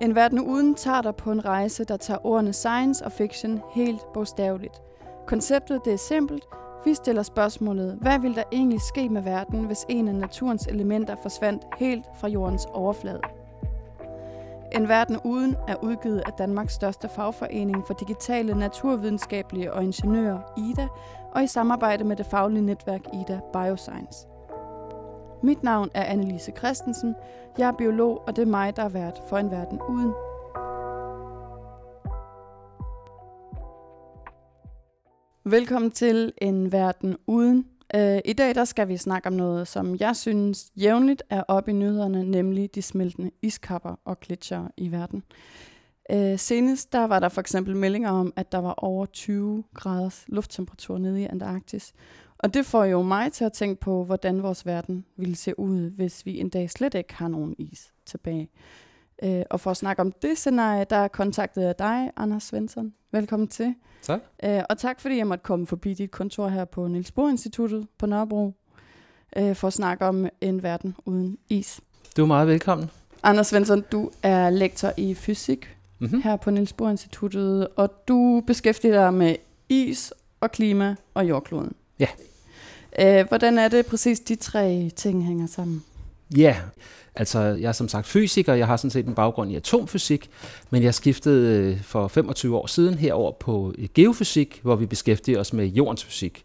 En verden uden tager dig på en rejse, der tager ordene science og fiction helt bogstaveligt. Konceptet det er simpelt. Vi stiller spørgsmålet, hvad vil der egentlig ske med verden, hvis en af naturens elementer forsvandt helt fra jordens overflade? En verden uden er udgivet af Danmarks største fagforening for digitale naturvidenskabelige og ingeniører, IDA, og i samarbejde med det faglige netværk IDA Bioscience. Mit navn er Annelise Christensen. Jeg er biolog, og det er mig, der er vært for en verden uden. Velkommen til En Verden Uden. Øh, I dag der skal vi snakke om noget, som jeg synes jævnligt er oppe i nyhederne, nemlig de smeltende iskapper og gletsjer i verden. Øh, senest der var der for eksempel meldinger om, at der var over 20 graders lufttemperatur nede i Antarktis. Og det får jo mig til at tænke på, hvordan vores verden ville se ud, hvis vi en dag slet ikke har nogen is tilbage. Øh, og for at snakke om det scenarie, der kontaktede jeg dig, Anders Svensson. Velkommen til. Tak. Øh, og tak fordi jeg måtte komme forbi dit kontor her på Niels Bohr Instituttet på Nørrebro, øh, for at snakke om en verden uden is. Du er meget velkommen. Anders Svensson, du er lektor i fysik mm-hmm. her på Niels Bohr Instituttet, og du beskæftiger dig med is og klima og jordkloden. Ja. Øh, hvordan er det præcis, de tre ting hænger sammen? Ja, altså jeg er som sagt fysiker, jeg har sådan set en baggrund i atomfysik, men jeg skiftede øh, for 25 år siden herover på øh, geofysik, hvor vi beskæftiger os med jordens fysik.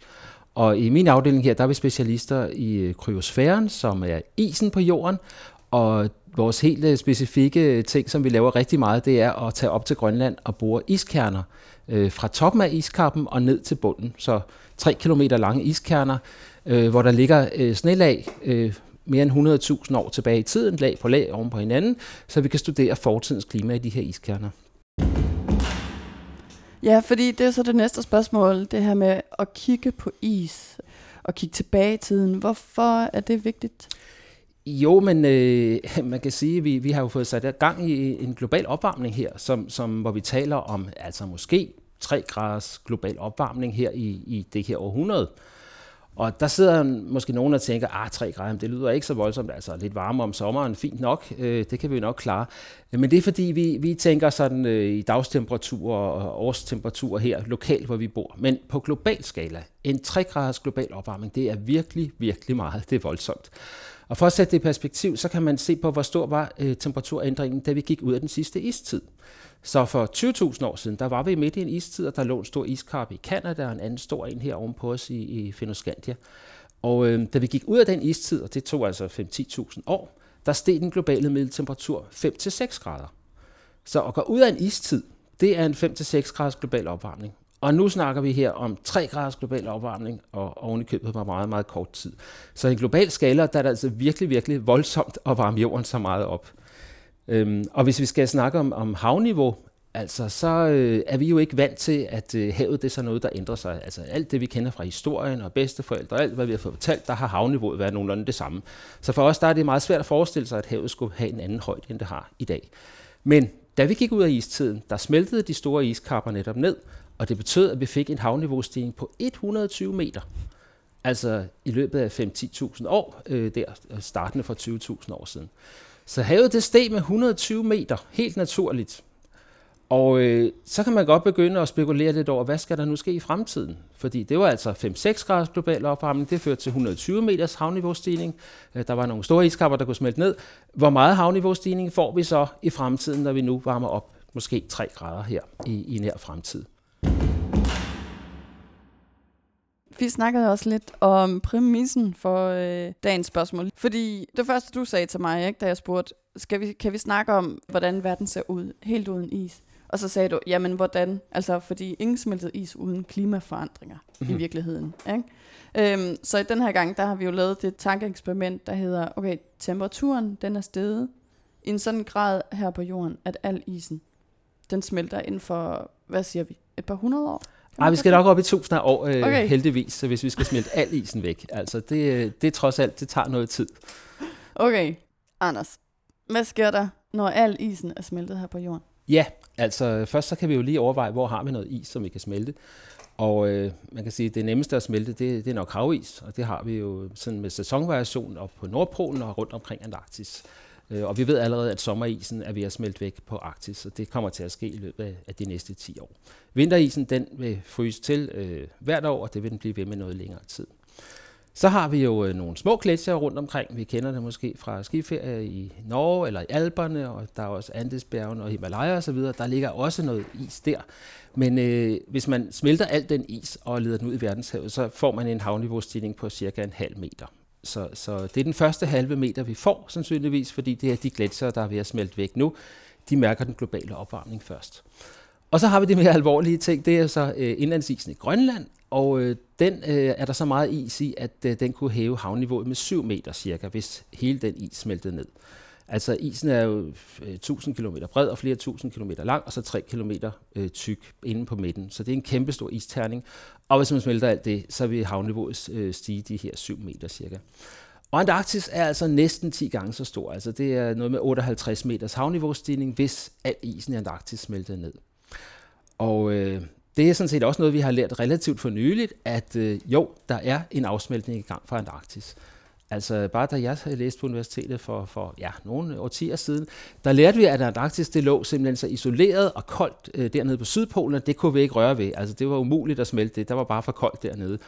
Og i min afdeling her, der er vi specialister i øh, kryosfæren, som er isen på jorden, og vores helt specifikke ting, som vi laver rigtig meget, det er at tage op til Grønland og bore iskerner øh, fra toppen af iskappen og ned til bunden. Så 3 km lange iskerner, øh, hvor der ligger øh, snelag øh, mere end 100.000 år tilbage i tiden, lag på lag oven på hinanden, så vi kan studere fortidens klima i de her iskerner. Ja, fordi det er så det næste spørgsmål, det her med at kigge på is og kigge tilbage i tiden. Hvorfor er det vigtigt? Jo, men øh, man kan sige, at vi, vi har jo fået sat gang i en global opvarmning her, som, som, hvor vi taler om altså måske 3 graders global opvarmning her i, i det her århundrede. Og der sidder måske nogen og tænker, ah, 3 grader, det lyder ikke så voldsomt, altså lidt varmere om sommeren, fint nok, øh, det kan vi nok klare. Men det er fordi, vi, vi tænker sådan øh, i dagstemperatur og årstemperatur her lokalt, hvor vi bor. Men på global skala, en 3 graders global opvarmning, det er virkelig, virkelig meget, det er voldsomt. Og for at sætte det i perspektiv, så kan man se på, hvor stor var øh, temperaturændringen, da vi gik ud af den sidste istid. Så for 20.000 år siden, der var vi midt i en istid, og der lå en stor iskappe i Kanada, og en anden stor en her ovenpå os i, i Fennoscandia. Og øh, da vi gik ud af den istid, og det tog altså 5-10.000 år, der steg den globale middeltemperatur 5-6 grader. Så at gå ud af en istid, det er en 5-6 graders global opvarmning. Og nu snakker vi her om 3 graders global opvarmning, og ovenikøbet i på meget, meget kort tid. Så i en global skala, der er det altså virkelig, virkelig voldsomt at varme jorden så meget op. Øhm, og hvis vi skal snakke om, om havniveau, altså så øh, er vi jo ikke vant til, at øh, havet det er så noget, der ændrer sig. Altså alt det, vi kender fra historien og bedsteforældre, alt hvad vi har fået fortalt, der har havniveauet været nogenlunde det samme. Så for os der er det meget svært at forestille sig, at havet skulle have en anden højde, end det har i dag. Men da vi gik ud af istiden, der smeltede de store iskapper netop ned, og det betød, at vi fik en havniveaustigning på 120 meter. Altså i løbet af 5-10.000 år, øh, der øh, startende for 20.000 år siden. Så havet det steg med 120 meter, helt naturligt. Og øh, så kan man godt begynde at spekulere lidt over, hvad skal der nu ske i fremtiden? Fordi det var altså 5-6 graders global opvarmning, det førte til 120 meters havniveaustigning. Øh, der var nogle store iskapper, der kunne smelte ned. Hvor meget havniveaustigning får vi så i fremtiden, når vi nu varmer op måske 3 grader her i, i nær fremtid? Vi snakkede også lidt om præmissen for øh, dagens spørgsmål. Fordi det første, du sagde til mig, ikke, da jeg spurgte, skal vi, kan vi snakke om, hvordan verden ser ud helt uden is? Og så sagde du, jamen hvordan? Altså, fordi ingen smeltede is uden klimaforandringer mm-hmm. i mhm. virkeligheden. Ikke? Øhm, så i den her gang, der har vi jo lavet det tankeeksperiment, der hedder, okay, temperaturen, den er steget i en sådan grad her på jorden, at al isen, den smelter inden for, hvad siger vi, et par hundrede år? Nej, vi skal nok op i tusind af år, øh, okay. heldigvis, så hvis vi skal smelte al isen væk. Altså, det, øh, det trods alt, det tager noget tid. Okay, Anders, hvad sker der, når al isen er smeltet her på jorden? Ja, altså først så kan vi jo lige overveje, hvor har vi noget is, som vi kan smelte. Og øh, man kan sige, at det nemmeste at smelte, det, det er nok havis, og det har vi jo sådan med sæsonvariation op på Nordpolen og rundt omkring Antarktis. Øh, Øh, og vi ved allerede, at sommerisen er ved at smelte væk på Arktis, så det kommer til at ske i løbet af de næste 10 år. Vinterisen den vil fryse til øh, hvert år, og det vil den blive ved med noget længere tid. Så har vi jo øh, nogle små gletsjer rundt omkring. Vi kender det måske fra skiferie i Norge eller i Alperne, og der er også Andesbjergene og Himalaya osv. Der ligger også noget is der. Men øh, hvis man smelter al den is og leder den ud i verdenshavet, så får man en havniveaustigning på cirka en halv meter. Så, så det er den første halve meter, vi får sandsynligvis, fordi det er de gletsjere, der er ved at smelte væk nu. De mærker den globale opvarmning først. Og så har vi de mere alvorlige ting, det er så øh, indlandsisen i Grønland, og øh, den øh, er der så meget is i, at øh, den kunne hæve havniveauet med 7 meter cirka, hvis hele den is smeltede ned. Altså isen er jo øh, 1000 km bred og flere tusind kilometer lang, og så 3 km øh, tyk inde på midten. Så det er en kæmpe stor isterning. Og hvis man smelter alt det, så vil havniveauet øh, stige de her 7 meter cirka. Og Antarktis er altså næsten 10 gange så stor. Altså det er noget med 58 meters havniveaustigning, hvis al isen i Antarktis smelter ned. Og øh, det er sådan set også noget, vi har lært relativt for nyligt, at øh, jo, der er en afsmeltning i gang fra Antarktis. Altså bare da jeg læste på universitetet for, for ja, nogle årtier siden, der lærte vi, at Antarktis det lå simpelthen så isoleret og koldt øh, dernede på Sydpolen, at det kunne vi ikke røre ved. Altså det var umuligt at smelte det, der var bare for koldt dernede.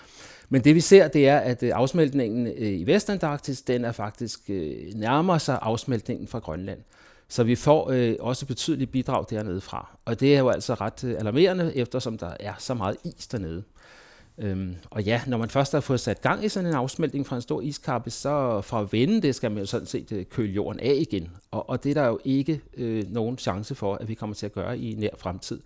Men det vi ser, det er, at øh, afsmeltningen øh, i Vestantarktis, den er faktisk øh, nærmer sig afsmeltningen fra Grønland. Så vi får øh, også betydelige bidrag dernede fra. Og det er jo altså ret øh, alarmerende, eftersom der er så meget is dernede. Øhm, og ja, når man først har fået sat gang i sådan en afsmeltning fra en stor iskappe, så for at vende det, skal man jo sådan set øh, køle jorden af igen. Og, og det er der jo ikke øh, nogen chance for, at vi kommer til at gøre i nær fremtid.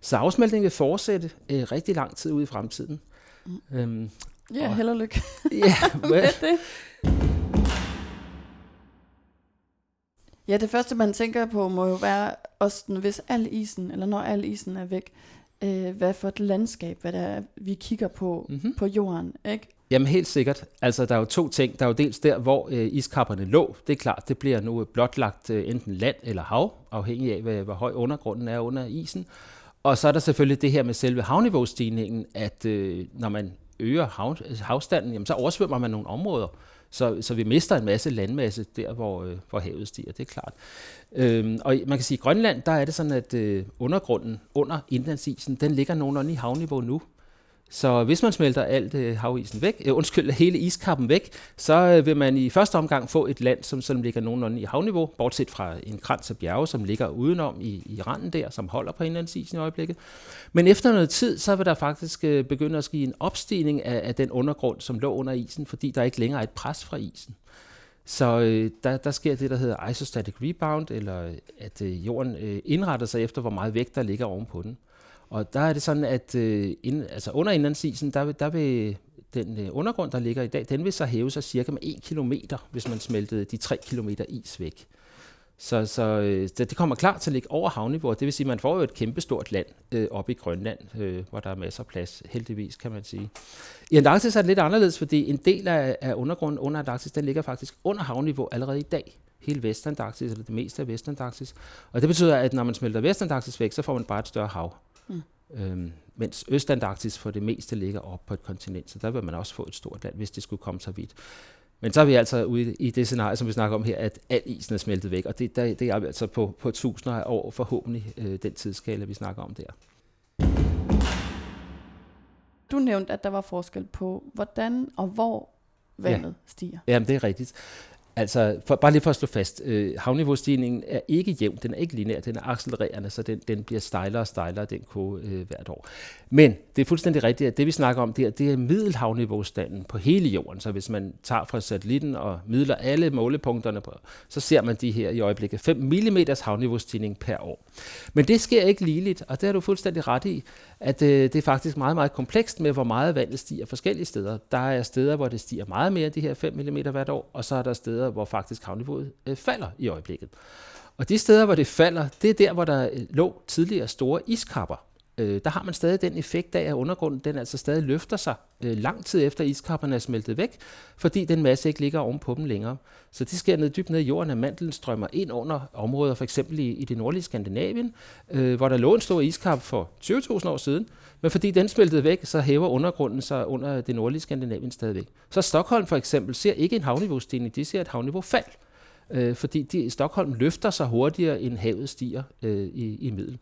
Så afsmeltningen vil fortsætte øh, rigtig lang tid ude i fremtiden. Mm. Øhm, ja, held og lykke ja, med det. Ja, det første man tænker på må jo være også, hvis al isen, eller når al isen er væk, øh, hvad for et landskab, hvad det er, vi kigger på mm-hmm. på jorden, ikke? Jamen helt sikkert. Altså der er jo to ting. Der er jo dels der, hvor øh, iskapperne lå. Det er klart, det bliver nu blotlagt øh, enten land eller hav, afhængig af, hvad, hvor høj undergrunden er under isen. Og så er der selvfølgelig det her med selve havniveaustigningen, at øh, når man øger hav, havstanden, jamen, så oversvømmer man nogle områder. Så, så vi mister en masse landmasse der, hvor, øh, hvor havet stiger, det er klart. Øhm, og man kan sige, at i Grønland, der er det sådan, at øh, undergrunden under indlandsisen, den ligger nogenlunde i havniveau nu. Så hvis man smelter alt øh, havisen væk, øh, undskyld, hele iskappen væk, så øh, vil man i første omgang få et land, som, som ligger nogenlunde i havniveau, bortset fra en krans af bjerge, som ligger udenom i, i randen der, som holder på indlandsisen i øjeblikket. Men efter noget tid, så vil der faktisk øh, begynde at ske en opstigning af, af den undergrund, som lå under isen, fordi der ikke længere er et pres fra isen. Så øh, der, der sker det, der hedder isostatic rebound, eller at øh, jorden øh, indretter sig efter, hvor meget vægt der ligger ovenpå den. Og der er det sådan, at øh, ind, altså under indlandsisen, der vil, der vil den øh, undergrund, der ligger i dag, den vil så hæve sig cirka med 1 km, hvis man smeltede de 3 km is væk. Så, så øh, det kommer klar til at ligge over havniveau, det vil sige, at man får jo et kæmpestort land øh, oppe i Grønland, øh, hvor der er masser af plads, heldigvis kan man sige. I Antarktis er det lidt anderledes, fordi en del af, af undergrunden under Antarktis, den ligger faktisk under havniveau allerede i dag. Hele Vestantarktis, eller det meste af Vestantarktis. Og det betyder, at når man smelter Vestantarktis væk, så får man bare et større hav. Mm. Øhm, mens Østantarktis for det meste ligger op på et kontinent, så der vil man også få et stort land, hvis det skulle komme så vidt. Men så er vi altså ude i det scenarie, som vi snakker om her, at al isen er smeltet væk, og det, der, det er altså på, på tusinder af år forhåbentlig øh, den tidsskala, vi snakker om der. Du nævnte, at der var forskel på, hvordan og hvor vandet ja. stiger. Jamen, det er rigtigt. Altså, for, bare lige for at slå fast, øh, havniveaustigningen er ikke jævn, den er ikke lineær, den er accelererende, så den, den bliver stejlere og stejlere, den kurve øh, hvert år. Men det er fuldstændig rigtigt, at det vi snakker om der, det er middelhavniveaustanden på hele jorden. Så hvis man tager fra satellitten og midler alle målepunkterne på, så ser man de her i øjeblikket 5 mm havniveaustigning per år. Men det sker ikke ligeligt, og det har du fuldstændig ret i, at øh, det er faktisk meget, meget komplekst med, hvor meget vandet stiger forskellige steder. Der er steder, hvor det stiger meget mere end de her 5 mm hvert år, og så er der steder, hvor faktisk havniveauet øh, falder i øjeblikket. Og de steder, hvor det falder, det er der, hvor der øh, lå tidligere store iskapper øh, der har man stadig den effekt af, at undergrunden den altså stadig løfter sig øh, lang tid efter iskapperne er smeltet væk, fordi den masse ikke ligger ovenpå dem længere. Så det sker ned dybt ned i jorden, at mandlen strømmer ind under områder, for eksempel i, i det nordlige Skandinavien, øh, hvor der lå en stor iskap for 20.000 år siden, men fordi den smeltede væk, så hæver undergrunden sig under det nordlige Skandinavien stadigvæk. Så Stockholm for eksempel ser ikke en havniveaustigning, de ser et havniveaufald. øh, fordi de, Stockholm løfter sig hurtigere, end havet stiger øh, i, i middel.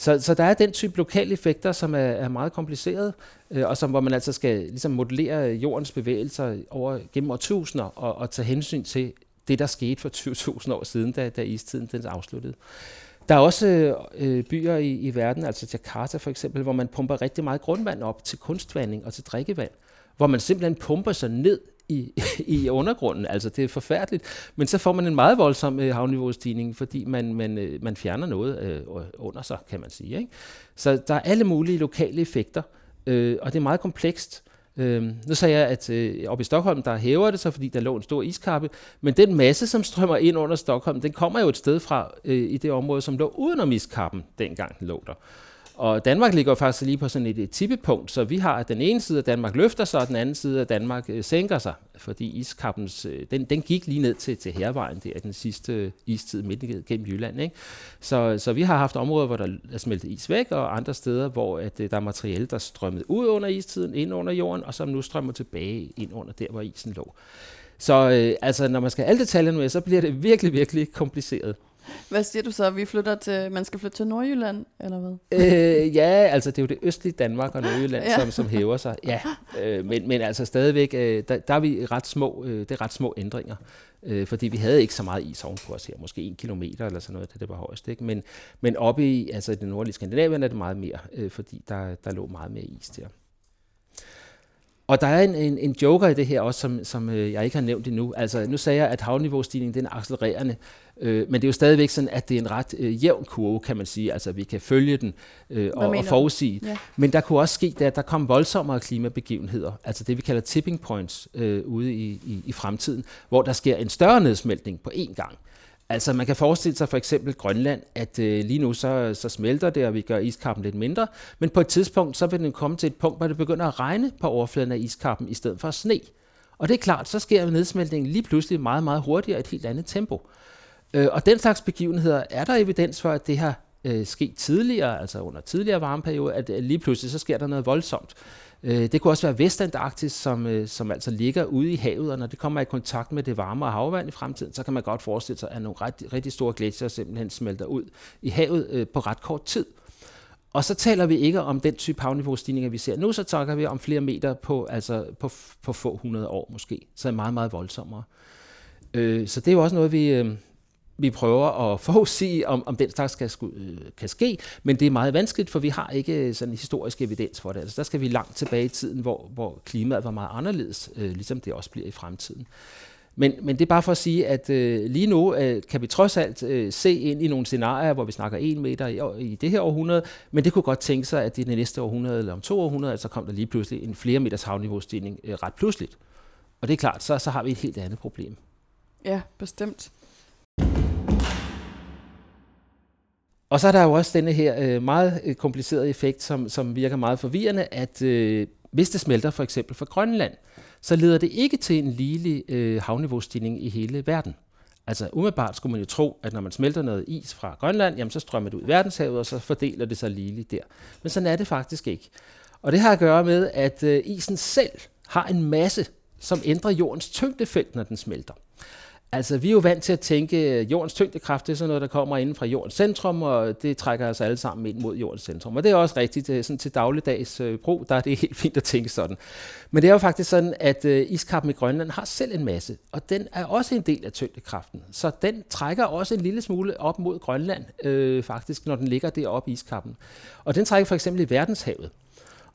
Så, så der er den type lokale effekter, som er, er meget kompliceret, øh, og som, hvor man altså skal ligesom modellere jordens bevægelser over gennem årtusinder og, og tage hensyn til det, der skete for 20.000 år siden, da, da istiden den afsluttede. Der er også øh, øh, byer i, i verden, altså Jakarta for eksempel, hvor man pumper rigtig meget grundvand op til kunstvanding og til drikkevand, hvor man simpelthen pumper sig ned i, i undergrunden. Altså det er forfærdeligt. Men så får man en meget voldsom øh, havniveaustigning, fordi man, man, øh, man fjerner noget øh, under sig, kan man sige. Ikke? Så der er alle mulige lokale effekter, øh, og det er meget komplekst. Øh, nu sagde jeg, at øh, oppe i Stockholm, der hæver det så, fordi der lå en stor iskappe, men den masse, som strømmer ind under Stockholm, den kommer jo et sted fra øh, i det område, som lå udenom iskappen, dengang den lå der. Og Danmark ligger faktisk lige på sådan et, tippepunkt, så vi har at den ene side af Danmark løfter sig, og den anden side af Danmark øh, sænker sig, fordi iskappens, øh, den, den gik lige ned til, til hervejen der den sidste istid midt gennem Jylland. Ikke? Så, så vi har haft områder, hvor der er smeltet is væk, og andre steder, hvor at, øh, der er materiale, der strømmede ud under istiden, ind under jorden, og som nu strømmer tilbage ind under der, hvor isen lå. Så øh, altså, når man skal have alle detaljerne med, så bliver det virkelig, virkelig kompliceret. Hvad siger du så? Vi flytter til, man skal flytte til Nordjylland, eller hvad? Øh, ja, altså det er jo det østlige Danmark og Nordjylland, ja. som, som hæver sig. Ja, øh, men, men altså stadigvæk, øh, der, der er vi ret små, øh, det er ret små ændringer. Øh, fordi vi havde ikke så meget is ovenpå os her, måske en kilometer eller sådan noget, da det var højst. Ikke? Men, men oppe i altså det nordlige Skandinavien er det meget mere, øh, fordi der, der lå meget mere is der. Og der er en, en, en joker i det her også, som, som øh, jeg ikke har nævnt endnu. Altså, nu sagde jeg, at havniveaustigningen den er accelererende, øh, men det er jo stadigvæk sådan, at det er en ret øh, jævn kurve, kan man sige. Altså, vi kan følge den øh, og, og forudsige. Ja. Men der kunne også ske, at der kom voldsommere klimabegivenheder, altså det, vi kalder tipping points øh, ude i, i, i fremtiden, hvor der sker en større nedsmeltning på én gang. Altså man kan forestille sig for eksempel Grønland, at øh, lige nu så, så smelter det, og vi gør iskappen lidt mindre, men på et tidspunkt så vil den komme til et punkt, hvor det begynder at regne på overfladen af iskappen i stedet for sne. Og det er klart, så sker nedsmeltningen lige pludselig meget, meget hurtigere i et helt andet tempo. Øh, og den slags begivenheder er der evidens for, at det har øh, sket tidligere, altså under tidligere varmeperioder, at lige pludselig så sker der noget voldsomt. Øh, det kunne også være Vestantarktis, som, øh, som altså ligger ude i havet, og når det kommer i kontakt med det varmere havvand i fremtiden, så kan man godt forestille sig, at nogle ret, rigtig store gletsjer simpelthen smelter ud i havet øh, på ret kort tid. Og så taler vi ikke om den type havniveaustigninger, vi ser nu, så taler vi om flere meter på, altså på, på få hundrede år måske. Så er meget, meget voldsommere. Øh, så det er jo også noget, vi, øh, vi prøver at forudsige, om, om den slags kan, øh, kan ske, men det er meget vanskeligt, for vi har ikke øh, sådan historisk evidens for det. Altså, der skal vi langt tilbage i tiden, hvor, hvor klimaet var meget anderledes, øh, ligesom det også bliver i fremtiden. Men, men det er bare for at sige, at øh, lige nu øh, kan vi trods alt øh, se ind i nogle scenarier, hvor vi snakker en meter i, i det her århundrede, men det kunne godt tænke sig, at i det næste århundrede eller om to århundreder, så kom der lige pludselig en flere meters havniveaustigning øh, ret pludseligt. Og det er klart, så, så har vi et helt andet problem. Ja, bestemt. Og så er der jo også denne her øh, meget øh, komplicerede effekt, som, som virker meget forvirrende, at øh, hvis det smelter for eksempel fra Grønland, så leder det ikke til en ligelig øh, havniveaustigning i hele verden. Altså umiddelbart skulle man jo tro, at når man smelter noget is fra Grønland, jamen så strømmer det ud i verdenshavet, og så fordeler det sig ligeligt der. Men sådan er det faktisk ikke. Og det har at gøre med, at øh, isen selv har en masse, som ændrer jordens tyngdefelt, når den smelter. Altså, vi er jo vant til at tænke, at jordens tyngdekraft det er sådan noget, der kommer inden fra jordens centrum, og det trækker os alle sammen ind mod jordens centrum. Og det er også rigtigt, øh, sådan til dagligdags øh, brug, der er det helt fint at tænke sådan. Men det er jo faktisk sådan, at iskappen i Grønland har selv en masse, og den er også en del af tyngdekraften. Så den trækker også en lille smule op mod Grønland, øh, faktisk, når den ligger deroppe i iskappen. Og den trækker for eksempel i verdenshavet.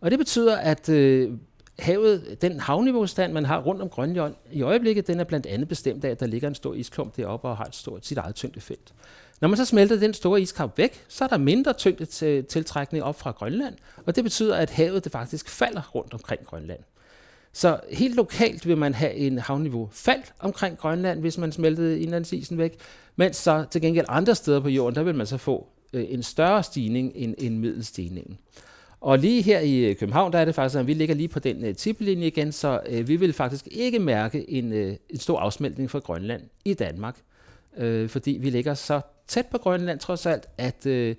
Og det betyder, at øh, havet, den havniveaustand, man har rundt om Grønland i øjeblikket, den er blandt andet bestemt af, at der ligger en stor isklump deroppe og har et stort, sit eget tyngdefelt. Når man så smelter den store iskap væk, så er der mindre tyngde tiltrækning op fra Grønland, og det betyder, at havet det faktisk falder rundt omkring Grønland. Så helt lokalt vil man have en havniveau fald omkring Grønland, hvis man smeltede indlandsisen væk, mens så til gengæld andre steder på jorden, der vil man så få øh, en større stigning end, end middelstigningen. Og lige her i øh, København, der er det faktisk, at vi ligger lige på den uh, tiplinje igen, så uh, vi vil faktisk ikke mærke en, uh, en stor afsmeltning fra Grønland i Danmark, uh, fordi vi ligger så tæt på Grønland trods alt, at uh,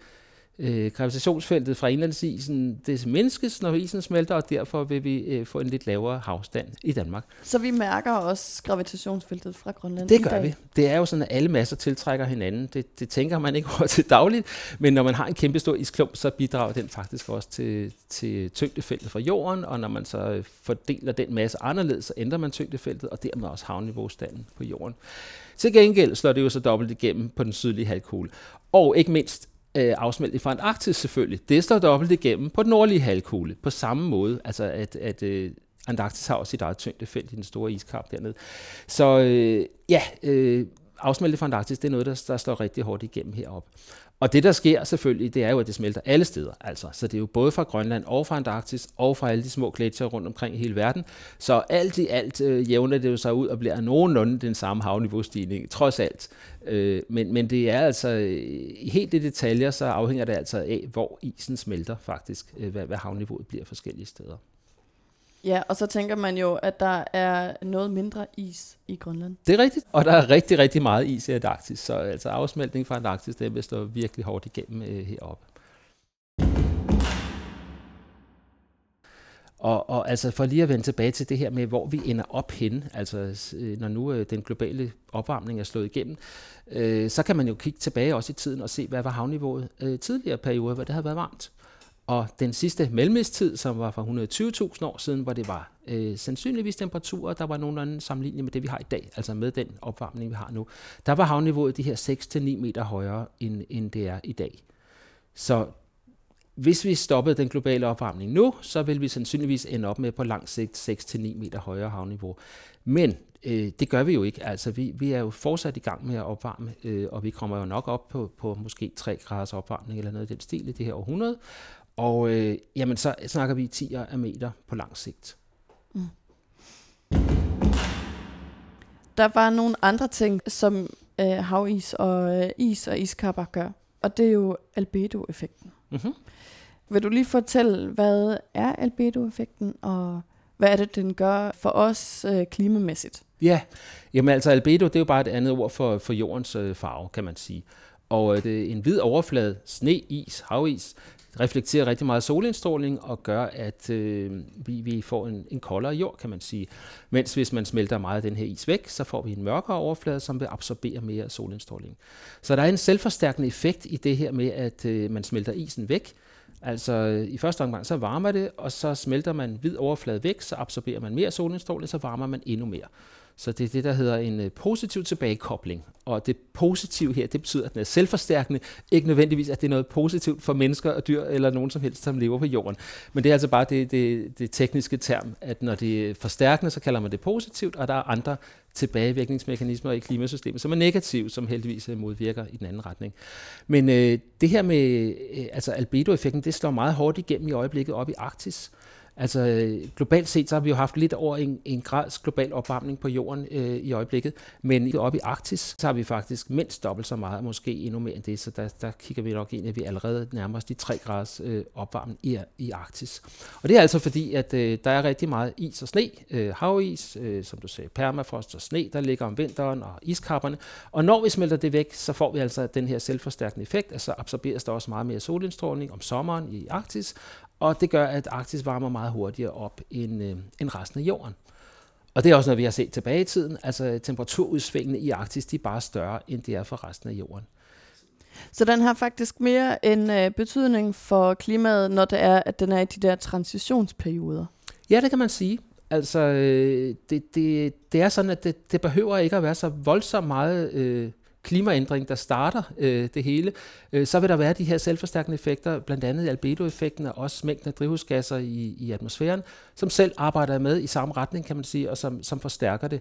øh, gravitationsfeltet fra indlandsisen det mindskes, når isen smelter, og derfor vil vi øh, få en lidt lavere havstand i Danmark. Så vi mærker også gravitationsfeltet fra Grønland Det gør vi. Det er jo sådan, at alle masser tiltrækker hinanden. Det, det tænker man ikke over til dagligt, men når man har en kæmpe stor isklump, så bidrager den faktisk også til, til tyngdefeltet fra jorden, og når man så fordeler den masse anderledes, så ændrer man tyngdefeltet, og dermed også havniveaustanden på jorden. Til gengæld slår det jo så dobbelt igennem på den sydlige halvkugle. Og ikke mindst øh, afsmeltning fra Antarktis selvfølgelig. Det står dobbelt igennem på den nordlige halvkugle på samme måde, altså at, at øh, Antarktis har også sit eget tyngdefelt i den store iskap dernede. Så øh, ja, øh, afsmeltning fra Antarktis, det er noget, der, der slår rigtig hårdt igennem heroppe. Og det, der sker selvfølgelig, det er jo, at det smelter alle steder. Altså. Så det er jo både fra Grønland og fra Antarktis og fra alle de små gletsjere rundt omkring i hele verden. Så alt i alt øh, jævner det jo sig ud og bliver nogenlunde den samme havniveaustigning, trods alt. Øh, men, men det er altså, i helt i detaljer, så afhænger det altså af, hvor isen smelter faktisk, øh, hvad, hvad havniveauet bliver forskellige steder. Ja, og så tænker man jo, at der er noget mindre is i Grønland. Det er rigtigt, og der er rigtig, rigtig meget is i Antarktis, så altså afsmeltning fra Antarktis, det vil stå virkelig hårdt igennem øh, heroppe. Og, og altså for lige at vende tilbage til det her med, hvor vi ender op hen, altså øh, når nu øh, den globale opvarmning er slået igennem, øh, så kan man jo kigge tilbage også i tiden og se, hvad var havniveauet øh, tidligere perioder, hvor det havde været varmt. Og den sidste mellemistid, som var for 120.000 år siden, hvor det var øh, sandsynligvis temperaturer, der var nogenlunde sammenlignet med det, vi har i dag, altså med den opvarmning, vi har nu, der var havniveauet de her 6-9 meter højere, end, end det er i dag. Så hvis vi stoppede den globale opvarmning nu, så vil vi sandsynligvis ende op med på lang sigt 6-9 meter højere havniveau. Men øh, det gør vi jo ikke. Altså, vi, vi er jo fortsat i gang med at opvarme, øh, og vi kommer jo nok op på, på måske 3 graders opvarmning eller noget i den stil i det her århundrede. Og øh, jamen, så snakker vi 10 af meter på lang sigt. Mm. Der var nogle andre ting, som øh, havis og øh, is og iskapper gør, og det er jo albedo-effekten. Mm-hmm. Vil du lige fortælle, hvad er albedo-effekten, og hvad er det, den gør for os øh, klimamæssigt? Ja, jamen altså albedo, det er jo bare et andet ord for, for jordens øh, farve, kan man sige. Og øh, det er en hvid overflade, sne, is, havis, reflekterer rigtig meget solindstråling og gør, at øh, vi, vi får en, en koldere jord, kan man sige. Mens hvis man smelter meget af den her is væk, så får vi en mørkere overflade, som vil absorbere mere solindstråling. Så der er en selvforstærkende effekt i det her med, at øh, man smelter isen væk. Altså øh, i første omgang, så varmer det, og så smelter man hvid overflade væk, så absorberer man mere solindstråling, så varmer man endnu mere. Så det er det, der hedder en øh, positiv tilbagekobling. Og det positive her, det betyder, at den er selvforstærkende. Ikke nødvendigvis, at det er noget positivt for mennesker og dyr, eller nogen som helst, som lever på jorden. Men det er altså bare det, det, det tekniske term, at når det er forstærkende, så kalder man det positivt, og der er andre tilbagevirkningsmekanismer i klimasystemet, som er negative, som heldigvis øh, modvirker i den anden retning. Men øh, det her med øh, altså albedoeffekten, det slår meget hårdt igennem i øjeblikket op i Arktis. Altså globalt set, så har vi jo haft lidt over en, en grads global opvarmning på jorden øh, i øjeblikket, men oppe i Arktis, så har vi faktisk mindst dobbelt så meget, måske endnu mere end det, så der, der kigger vi nok ind, at vi allerede nærmer os de 3 graders øh, opvarmning i, i Arktis. Og det er altså fordi, at øh, der er rigtig meget is og sne, øh, havis, øh, som du sagde, permafrost og sne, der ligger om vinteren og iskapperne, og når vi smelter det væk, så får vi altså den her selvforstærkende effekt, altså absorberes der også meget mere solindstråling om sommeren i Arktis, og det gør, at Arktis varmer meget hurtigere op end, øh, end resten af jorden. Og det er også noget, vi har set tilbage i tiden. Altså temperaturudsvingene i Arktis, de er bare større, end de er for resten af jorden. Så den har faktisk mere en øh, betydning for klimaet, når det er, at den er i de der transitionsperioder? Ja, det kan man sige. Altså, øh, det, det, det er sådan, at det, det behøver ikke at være så voldsomt meget øh, klimaændring, der starter øh, det hele, øh, så vil der være de her selvforstærkende effekter, blandt andet albedoeffekten og også mængden af drivhusgasser i, i atmosfæren, som selv arbejder med i samme retning, kan man sige, og som, som forstærker det.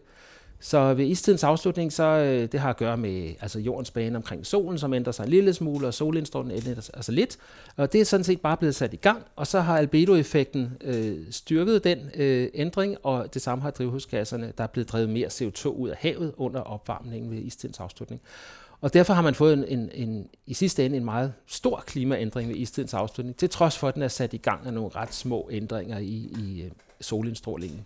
Så ved istidens afslutning, så øh, det har at gøre med altså jordens bane omkring solen, som ændrer sig en lille smule, og solindstrålen ændrer sig altså lidt. Og det er sådan set bare blevet sat i gang, og så har albedoeffekten øh, styrket den øh, ændring, og det samme har drivhusgasserne, der er blevet drevet mere CO2 ud af havet under opvarmningen ved istidens afslutning. Og derfor har man fået en, en, en, i sidste ende en meget stor klimaændring ved istidens afslutning, til trods for, at den er sat i gang af nogle ret små ændringer i, i øh, solindstrålingen.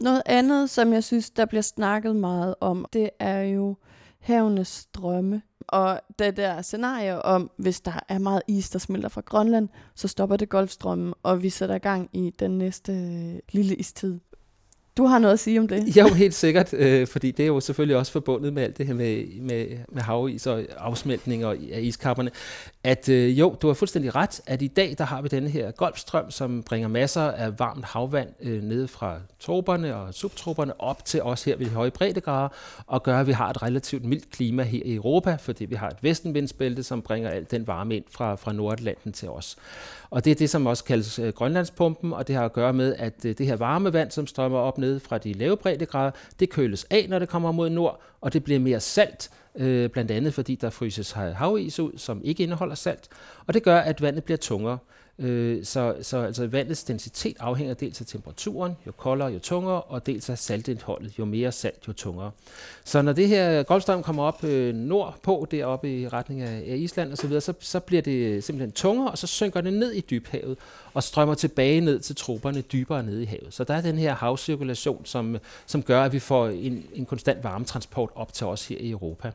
Noget andet, som jeg synes, der bliver snakket meget om, det er jo havenes strømme. Og det der scenarie om, hvis der er meget is, der smelter fra Grønland, så stopper det Golfstrømmen, og vi sætter gang i den næste øh, lille istid. Du har noget at sige om det? Jo, helt sikkert, øh, fordi det er jo selvfølgelig også forbundet med alt det her med, med, med havis og afsmeltning af iskapperne. At øh, jo, du har fuldstændig ret, at i dag der har vi den her golfstrøm, som bringer masser af varmt havvand øh, ned fra troperne og subtroperne op til os her ved de høje breddegrader, og gør, at vi har et relativt mildt klima her i Europa, fordi vi har et vestenvindsbælte, som bringer al den varme ind fra, fra Nordatlanten til os. Og det er det, som også kaldes øh, Grønlandspumpen, og det har at gøre med, at øh, det her varme vand, som strømmer op ned fra de lave breddegrader, det køles af, når det kommer mod nord, og det bliver mere salt, øh, blandt andet fordi der fryses havis ud, som ikke indeholder salt, og det gør, at vandet bliver tungere. Øh, så, så altså vandets densitet afhænger dels af temperaturen, jo koldere, jo tungere, og dels af saltindholdet, jo mere salt, jo tungere. Så når det her Golfstrøm kommer op øh, nordpå, deroppe i retning af, af Island osv., så, så bliver det simpelthen tungere, og så synker det ned i dybhavet, og strømmer tilbage ned til troberne dybere nede i havet. Så der er den her havcirkulation, som, som gør, at vi får en, en konstant varmetransport op til os her i Europa.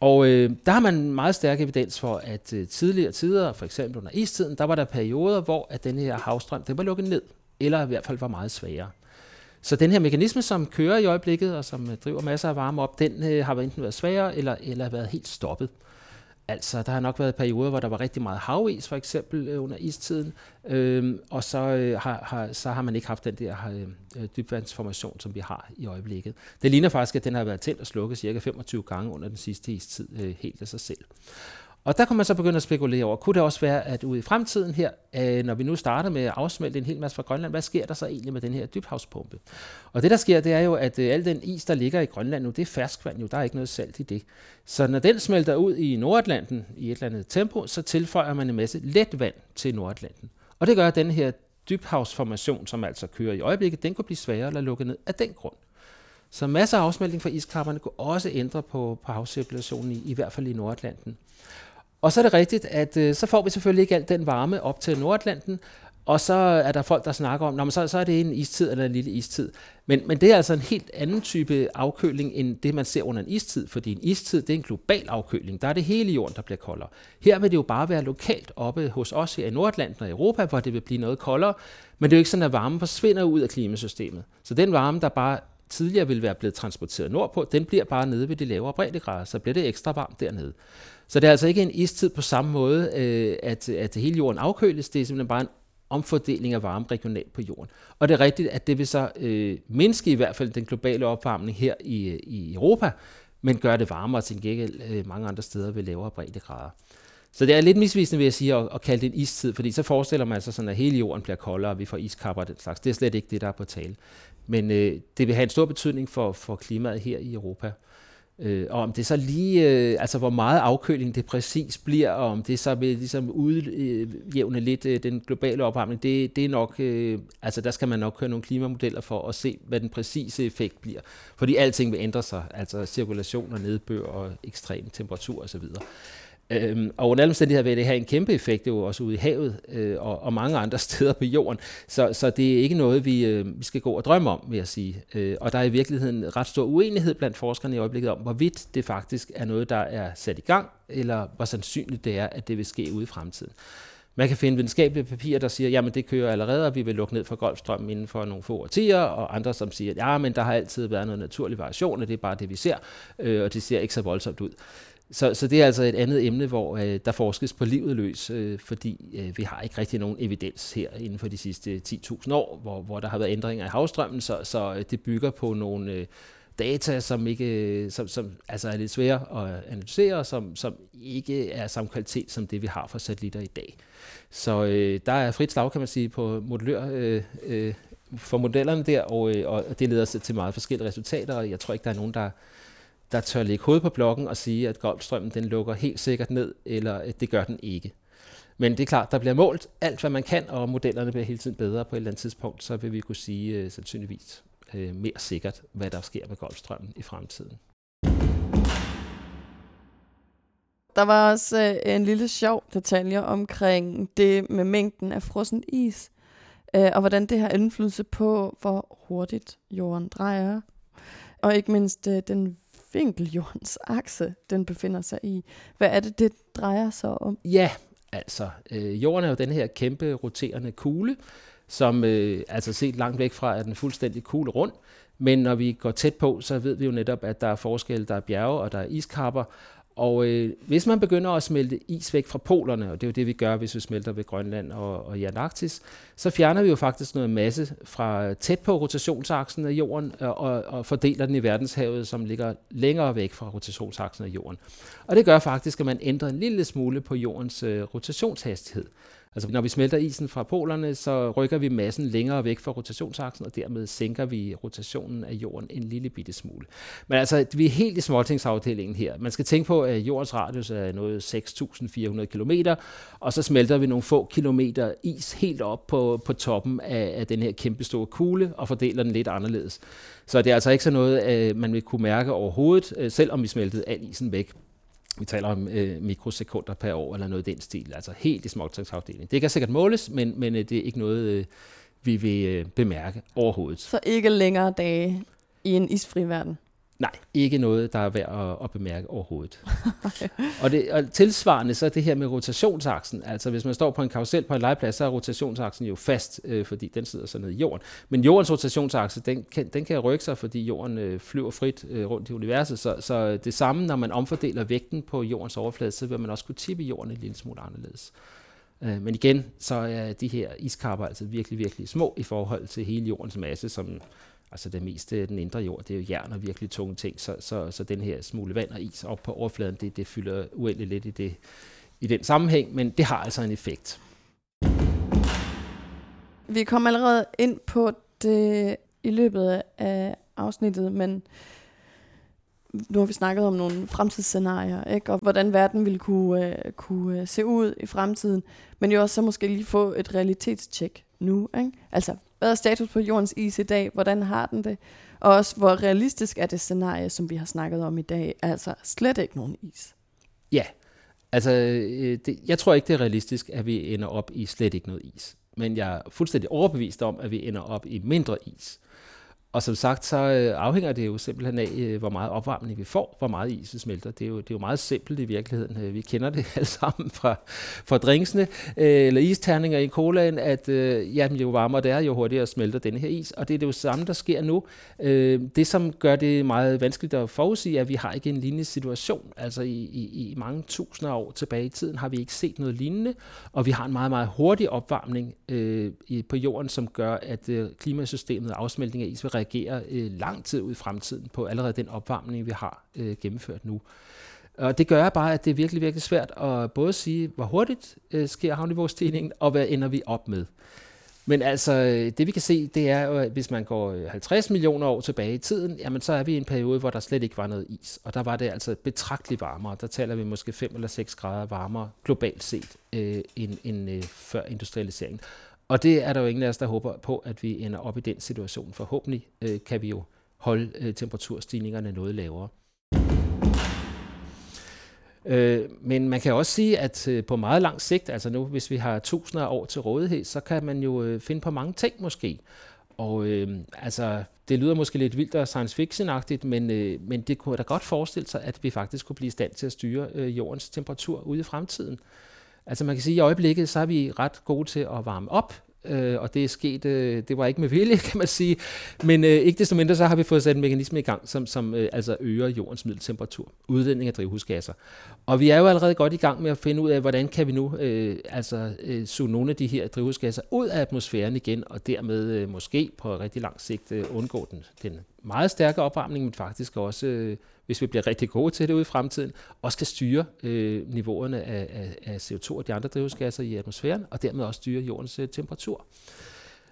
Og øh, der har man meget stærk evidens for, at øh, tidligere tider, for eksempel under istiden, der var der perioder, hvor at den her havstrøm den var lukket ned, eller i hvert fald var meget svagere. Så den her mekanisme, som kører i øjeblikket, og som øh, driver masser af varme op, den øh, har enten været svagere, eller, eller været helt stoppet. Altså, der har nok været perioder, hvor der var rigtig meget havis, for eksempel øh, under istiden, øh, og så, øh, har, har, så har man ikke haft den der øh, øh, dybvandsformation, som vi har i øjeblikket. Det ligner faktisk, at den har været tændt og slukket cirka 25 gange under den sidste istid øh, helt af sig selv. Og der kunne man så begynde at spekulere over, kunne det også være, at ude i fremtiden her, øh, når vi nu starter med at afsmelte en hel masse fra Grønland, hvad sker der så egentlig med den her dybhavspumpe? Og det der sker, det er jo, at øh, al den is, der ligger i Grønland nu, det er ferskvand jo, der er ikke noget salt i det. Så når den smelter ud i Nordatlanten i et eller andet tempo, så tilføjer man en masse let vand til Nordatlanten. Og det gør, at den her dybhavsformation, som altså kører i øjeblikket, den kunne blive sværere eller lukke ned af den grund. Så masser af afsmeltning fra iskapperne kunne også ændre på, på havcirkulationen, i, i hvert fald i Nordatlanten. Og så er det rigtigt, at øh, så får vi selvfølgelig ikke alt den varme op til Nordatlanten, og så er der folk, der snakker om, at så, så er det en istid eller en lille istid. Men, men det er altså en helt anden type afkøling, end det, man ser under en istid, fordi en istid, det er en global afkøling. Der er det hele jorden, der bliver koldere. Her vil det jo bare være lokalt oppe hos os her i Nordatlanten og Europa, hvor det vil blive noget koldere, men det er jo ikke sådan, at varmen forsvinder ud af klimasystemet. Så den varme, der bare tidligere ville være blevet transporteret nordpå, den bliver bare nede ved de lavere breddegrader, så bliver det ekstra varmt dernede. Så det er altså ikke en istid på samme måde, øh, at, at hele jorden afkøles, det er simpelthen bare en omfordeling af varme regionalt på jorden. Og det er rigtigt, at det vil så øh, mindske i hvert fald den globale opvarmning her i, øh, i Europa, men gør det varmere til gengæld øh, mange andre steder ved lavere breddegrader. Så det er lidt misvisende, vil jeg sige, at, at kalde det en istid, fordi så forestiller man sig sådan, at hele jorden bliver koldere, og vi får iskapper og den slags. Det er slet ikke det, der er på tale. Men øh, det vil have en stor betydning for, for klimaet her i Europa. Øh, og om det så lige, øh, altså hvor meget afkøling det præcis bliver, og om det så vil ligesom udjævne øh, lidt øh, den globale opvarmning, det, det er nok, øh, altså der skal man nok køre nogle klimamodeller for at se, hvad den præcise effekt bliver. Fordi alting vil ændre sig, altså cirkulation og nedbør og ekstrem temperatur osv. Øhm, og under alle omstændigheder vil det have en kæmpe effekt jo også ude i havet øh, og, og mange andre steder på jorden. Så, så det er ikke noget, vi, øh, vi skal gå og drømme om, vil jeg sige. Øh, og der er i virkeligheden ret stor uenighed blandt forskerne i øjeblikket om, hvorvidt det faktisk er noget, der er sat i gang, eller hvor sandsynligt det er, at det vil ske ude i fremtiden. Man kan finde videnskabelige papirer, der siger, jamen det kører allerede, og vi vil lukke ned for Golfstrømmen inden for nogle få årtier, og andre, som siger, ja, men der har altid været noget naturlig variation, og det er bare det, vi ser, øh, og det ser ikke så voldsomt ud. Så, så det er altså et andet emne, hvor øh, der forskes på livet løs, øh, fordi øh, vi har ikke rigtig nogen evidens her inden for de sidste 10.000 år, hvor, hvor der har været ændringer i havstrømmen, så, så øh, det bygger på nogle øh, data, som ikke øh, som, som altså er lidt svære at analysere, som, som ikke er samme kvalitet som det, vi har for satellitter i dag. Så øh, der er frit slag, kan man sige, på modellør, øh, øh, for modellerne der, og, øh, og det leder til meget forskellige resultater, og jeg tror ikke, der er nogen, der der tør lægge hovedet på blokken og sige, at Golfstrømmen den lukker helt sikkert ned, eller at det gør den ikke. Men det er klart, der bliver målt alt, hvad man kan, og modellerne bliver hele tiden bedre på et eller andet tidspunkt, så vil vi kunne sige uh, sandsynligvis uh, mere sikkert, hvad der sker med Golfstrømmen i fremtiden. Der var også uh, en lille sjov detalje omkring det med mængden af frossen is, uh, og hvordan det har indflydelse på, hvor hurtigt jorden drejer, og ikke mindst uh, den vinkel jordens akse, den befinder sig i. Hvad er det, det drejer sig om? Ja, altså, øh, jorden er jo den her kæmpe roterende kugle, som øh, altså set langt væk fra er den fuldstændig kugle rund, men når vi går tæt på, så ved vi jo netop, at der er forskelle, der er bjerge og der er iskapper, og øh, hvis man begynder at smelte is væk fra polerne, og det er jo det, vi gør, hvis vi smelter ved Grønland og, og i Antarktis, så fjerner vi jo faktisk noget masse fra tæt på rotationsaksen af jorden og, og, og fordeler den i verdenshavet, som ligger længere væk fra rotationsaksen af jorden. Og det gør faktisk, at man ændrer en lille smule på jordens øh, rotationshastighed. Altså når vi smelter isen fra polerne, så rykker vi massen længere væk fra rotationsaksen, og dermed sænker vi rotationen af jorden en lille bitte smule. Men altså, vi er helt i småtingsafdelingen her. Man skal tænke på, at jordens radius er noget 6.400 km, og så smelter vi nogle få kilometer is helt op på, på toppen af, af den her kæmpe store kugle, og fordeler den lidt anderledes. Så det er altså ikke så noget, øh, man vil kunne mærke overhovedet, øh, selvom vi smeltede al isen væk vi taler om øh, mikrosekunder per år eller noget i den stil, altså helt i småtræksafdelingen. Det kan sikkert måles, men, men øh, det er ikke noget, øh, vi vil øh, bemærke overhovedet. Så ikke længere dage i en isfri verden? Nej, ikke noget, der er værd at, at bemærke overhovedet. og, det, og tilsvarende så det her med rotationsaksen. Altså hvis man står på en karusel på en legeplads, så er rotationsaksen jo fast, øh, fordi den sidder så nede i jorden. Men jordens rotationsakse, den kan, den kan rykke sig, fordi jorden øh, flyver frit øh, rundt i universet. Så, så det samme, når man omfordeler vægten på jordens overflade, så vil man også kunne tippe jorden en lille smule anderledes. Øh, men igen, så er de her iskapper altså virkelig, virkelig små i forhold til hele jordens masse, som Altså det meste af den indre jord, det er jo jern og virkelig tunge ting, så, så, så den her smule vand og is op på overfladen, det, det fylder uendeligt lidt i, det, i den sammenhæng, men det har altså en effekt. Vi kommer allerede ind på det i løbet af afsnittet, men nu har vi snakket om nogle fremtidsscenarier, ikke? og hvordan verden ville kunne, uh, kunne øh, se ud i fremtiden, men jo også så måske lige få et realitetstjek nu. Ikke? Altså, hvad er status på jordens is i dag? Hvordan har den det? Og også, hvor realistisk er det scenarie, som vi har snakket om i dag? Altså, slet ikke nogen is. Ja, altså, øh, det, jeg tror ikke, det er realistisk, at vi ender op i slet ikke noget is. Men jeg er fuldstændig overbevist om, at vi ender op i mindre is. Og som sagt, så øh, afhænger det jo simpelthen af, øh, hvor meget opvarmning vi får, hvor meget is smelter. Det er, jo, det er jo meget simpelt i virkeligheden. Øh, vi kender det alle sammen fra, fra drinksene, eller isterninger i colaen, at jamen, jo varmere det er, jo hurtigere smelter denne her is. Og det er det jo samme, der sker nu. Det, som gør det meget vanskeligt at forudsige, er, at vi har ikke en lignende situation. Altså i, i, i mange tusinder år tilbage i tiden har vi ikke set noget lignende, og vi har en meget, meget hurtig opvarmning øh, på jorden, som gør, at øh, klimasystemet og afsmeltning af is vil reagere øh, lang tid ud i fremtiden på allerede den opvarmning, vi har øh, gennemført nu. Og det gør bare, at det er virkelig, virkelig svært at både sige, hvor hurtigt øh, sker havniveaustigningen, og hvad ender vi op med. Men altså, øh, det vi kan se, det er jo, at hvis man går øh, 50 millioner år tilbage i tiden, jamen så er vi i en periode, hvor der slet ikke var noget is. Og der var det altså betragteligt varmere. Der taler vi måske 5 eller 6 grader varmere globalt set, øh, end, end øh, før industrialiseringen. Og det er der jo ingen af os, der håber på, at vi ender op i den situation. Forhåbentlig øh, kan vi jo holde øh, temperaturstigningerne noget lavere. Øh, men man kan også sige, at øh, på meget lang sigt, altså nu hvis vi har tusinder af år til rådighed, så kan man jo øh, finde på mange ting måske. Og øh, altså, det lyder måske lidt vildt og science fiction-agtigt, men, øh, men det kunne da godt forestille sig, at vi faktisk kunne blive i stand til at styre øh, jordens temperatur ude i fremtiden. Altså man kan sige, at i øjeblikket, så er vi ret gode til at varme op, øh, og det er sket, øh, det var ikke med vilje, kan man sige, men øh, ikke desto mindre, så har vi fået sat en mekanisme i gang, som, som øh, altså øger jordens middeltemperatur, udledning af drivhusgasser. Og vi er jo allerede godt i gang med at finde ud af, hvordan kan vi nu øh, altså øh, suge nogle af de her drivhusgasser ud af atmosfæren igen, og dermed øh, måske på rigtig lang sigt øh, undgå den, den meget stærke opvarmning, men faktisk også, øh, hvis vi bliver rigtig gode til det ude i fremtiden, også kan styre øh, niveauerne af, af, af CO2 og de andre drivhusgasser i atmosfæren, og dermed også styre jordens øh, temperatur.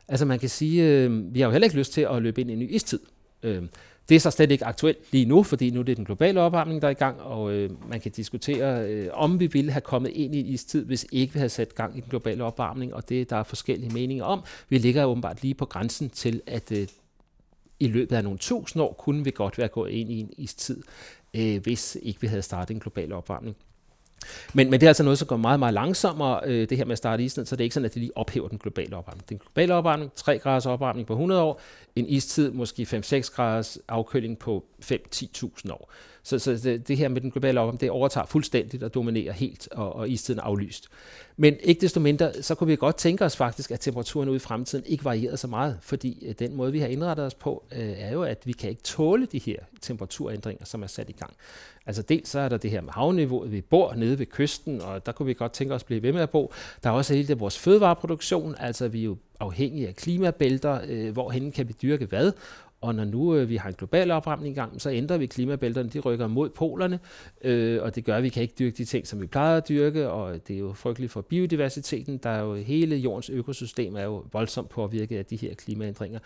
Altså man kan sige, øh, vi har jo heller ikke lyst til at løbe ind i en ny istid. Øh, det er så slet ikke aktuelt lige nu, fordi nu er det den globale opvarmning, der er i gang, og øh, man kan diskutere, øh, om vi ville have kommet ind i en istid, hvis ikke vi havde sat gang i den globale opvarmning, og det der er forskellige meninger om. Vi ligger åbenbart lige på grænsen til, at øh, i løbet af nogle tusind år kunne vi godt være gået ind i en istid, øh, hvis ikke vi havde startet en global opvarmning. Men, men det er altså noget, som går meget, meget langsommere, øh, det her med at starte isen, så det er ikke sådan, at det lige ophæver den globale opvarmning. Den globale opvarmning, 3 graders opvarmning på 100 år, en istid måske 5-6 graders afkøling på 5-10.000 år. Så, så det, det her med den globale opvarmning, det overtager fuldstændigt og dominerer helt, og, og istiden er aflyst. Men ikke desto mindre, så kunne vi godt tænke os faktisk, at temperaturen ude i fremtiden ikke varierede så meget, fordi øh, den måde, vi har indrettet os på, øh, er jo, at vi kan ikke tåle de her temperaturændringer, som er sat i gang. Altså dels så er der det her med havniveauet, vi bor nede ved kysten, og der kunne vi godt tænke os at blive ved med at bo. Der er også hele det vores fødevareproduktion, altså vi er jo afhængige af klimabælter, øh, hvorhen kan vi dyrke hvad, og når nu øh, vi har en global opvarmning i gang, så ændrer vi klimabælterne, de rykker mod polerne, øh, og det gør, at vi kan ikke dyrke de ting, som vi plejer at dyrke, og det er jo frygteligt for biodiversiteten. Der er jo hele jordens økosystem er jo voldsomt påvirket af de her klimaændringer.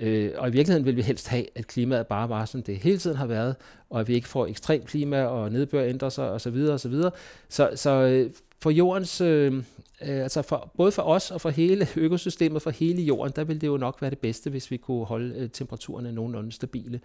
Øh, og i virkeligheden vil vi helst have, at klimaet bare var, som det hele tiden har været, og at vi ikke får ekstrem klima og nedbør ændrer sig osv. osv. Så, så øh, for jordens, øh, øh, altså for, både for os og for hele økosystemet, for hele jorden, der vil det jo nok være det bedste, hvis vi kunne holde øh, temperaturerne nogenlunde stabile.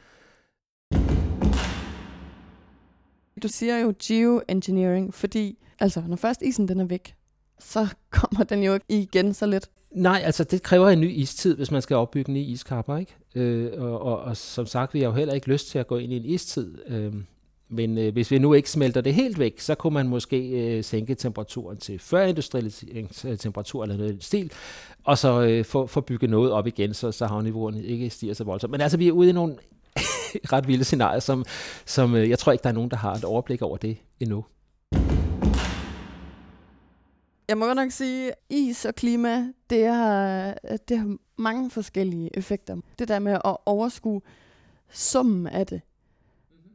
Du siger jo geoengineering, fordi altså, når først isen den er væk, så kommer den jo ikke igen så lidt. Nej, altså det kræver en ny istid, hvis man skal opbygge nye iskapper, ikke? Øh, og, og, og som sagt, vi har jo heller ikke lyst til at gå ind i en istid. Øh, men øh, hvis vi nu ikke smelter det helt væk, så kunne man måske øh, sænke temperaturen til førindustrialiseringstemperatur eller noget stil, og så øh, få, få bygget noget op igen, så, så havniveauerne ikke stiger så voldsomt. Men altså, vi er ude i nogle ret vilde scenarier, som, som øh, jeg tror ikke, der er nogen, der har et overblik over det endnu. Jeg må godt nok sige, at is og klima, det har, det har mange forskellige effekter. Det der med at overskue summen af det.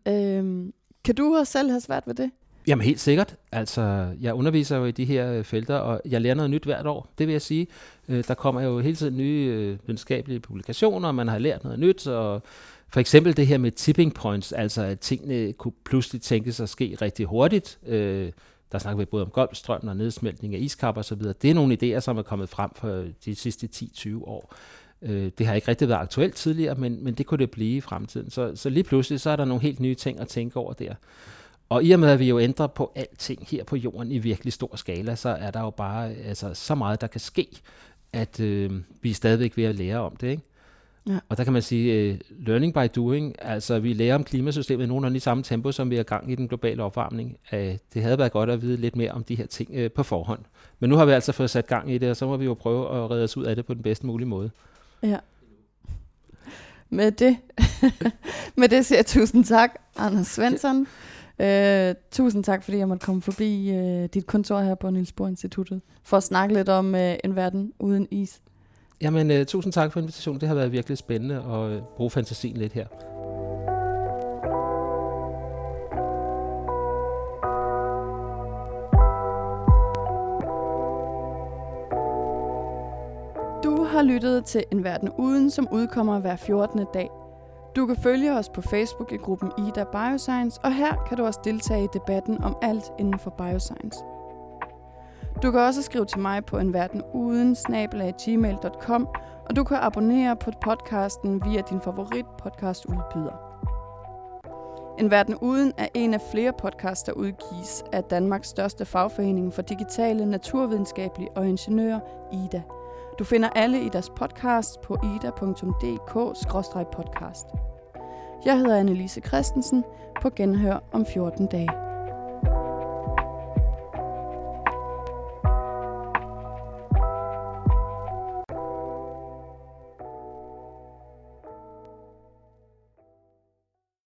Mm-hmm. Øhm, kan du også selv have svært ved det? Jamen helt sikkert. Altså, jeg underviser jo i de her øh, felter, og jeg lærer noget nyt hvert år, det vil jeg sige. Øh, der kommer jo hele tiden nye øh, videnskabelige publikationer, og man har lært noget nyt, og for eksempel det her med tipping points, altså at tingene kunne pludselig tænkes at ske rigtig hurtigt. Der snakker vi både om golfstrøm og nedsmeltning af iskapper osv. Det er nogle idéer, som er kommet frem for de sidste 10-20 år. Det har ikke rigtig været aktuelt tidligere, men, men det kunne det blive i fremtiden. Så, så lige pludselig så er der nogle helt nye ting at tænke over der. Og i og med, at vi jo ændrer på alting her på jorden i virkelig stor skala, så er der jo bare altså, så meget, der kan ske, at øh, vi er stadigvæk ved at lære om det. Ikke? Ja. Og der kan man sige, uh, learning by doing, altså vi lærer om klimasystemet i nogenlunde i samme tempo, som vi er gang i den globale opvarmning. Uh, det havde været godt at vide lidt mere om de her ting uh, på forhånd. Men nu har vi altså fået sat gang i det, og så må vi jo prøve at redde os ud af det på den bedste mulige måde. Ja. Med det, med det siger jeg tusind tak, Anders Svensson. Uh, tusind tak, fordi jeg måtte komme forbi uh, dit kontor her på Niels Bohr Instituttet, for at snakke lidt om uh, en verden uden is. Jamen, uh, tusind tak for invitationen. Det har været virkelig spændende at uh, bruge fantasien lidt her. Lyttet til En Verden Uden, som udkommer hver 14. dag. Du kan følge os på Facebook i gruppen Ida Bioscience, og her kan du også deltage i debatten om alt inden for bioscience. Du kan også skrive til mig på enverdenuden-gmail.com, og du kan abonnere på podcasten via din favorit podcast udbyder. En Verden Uden er en af flere podcasts, der udgives af Danmarks største fagforening for digitale, naturvidenskabelige og ingeniører, IDA. Du finder alle i deres podcast på ida.dk-podcast. Jeg hedder Annelise Christensen på genhør om 14 dage.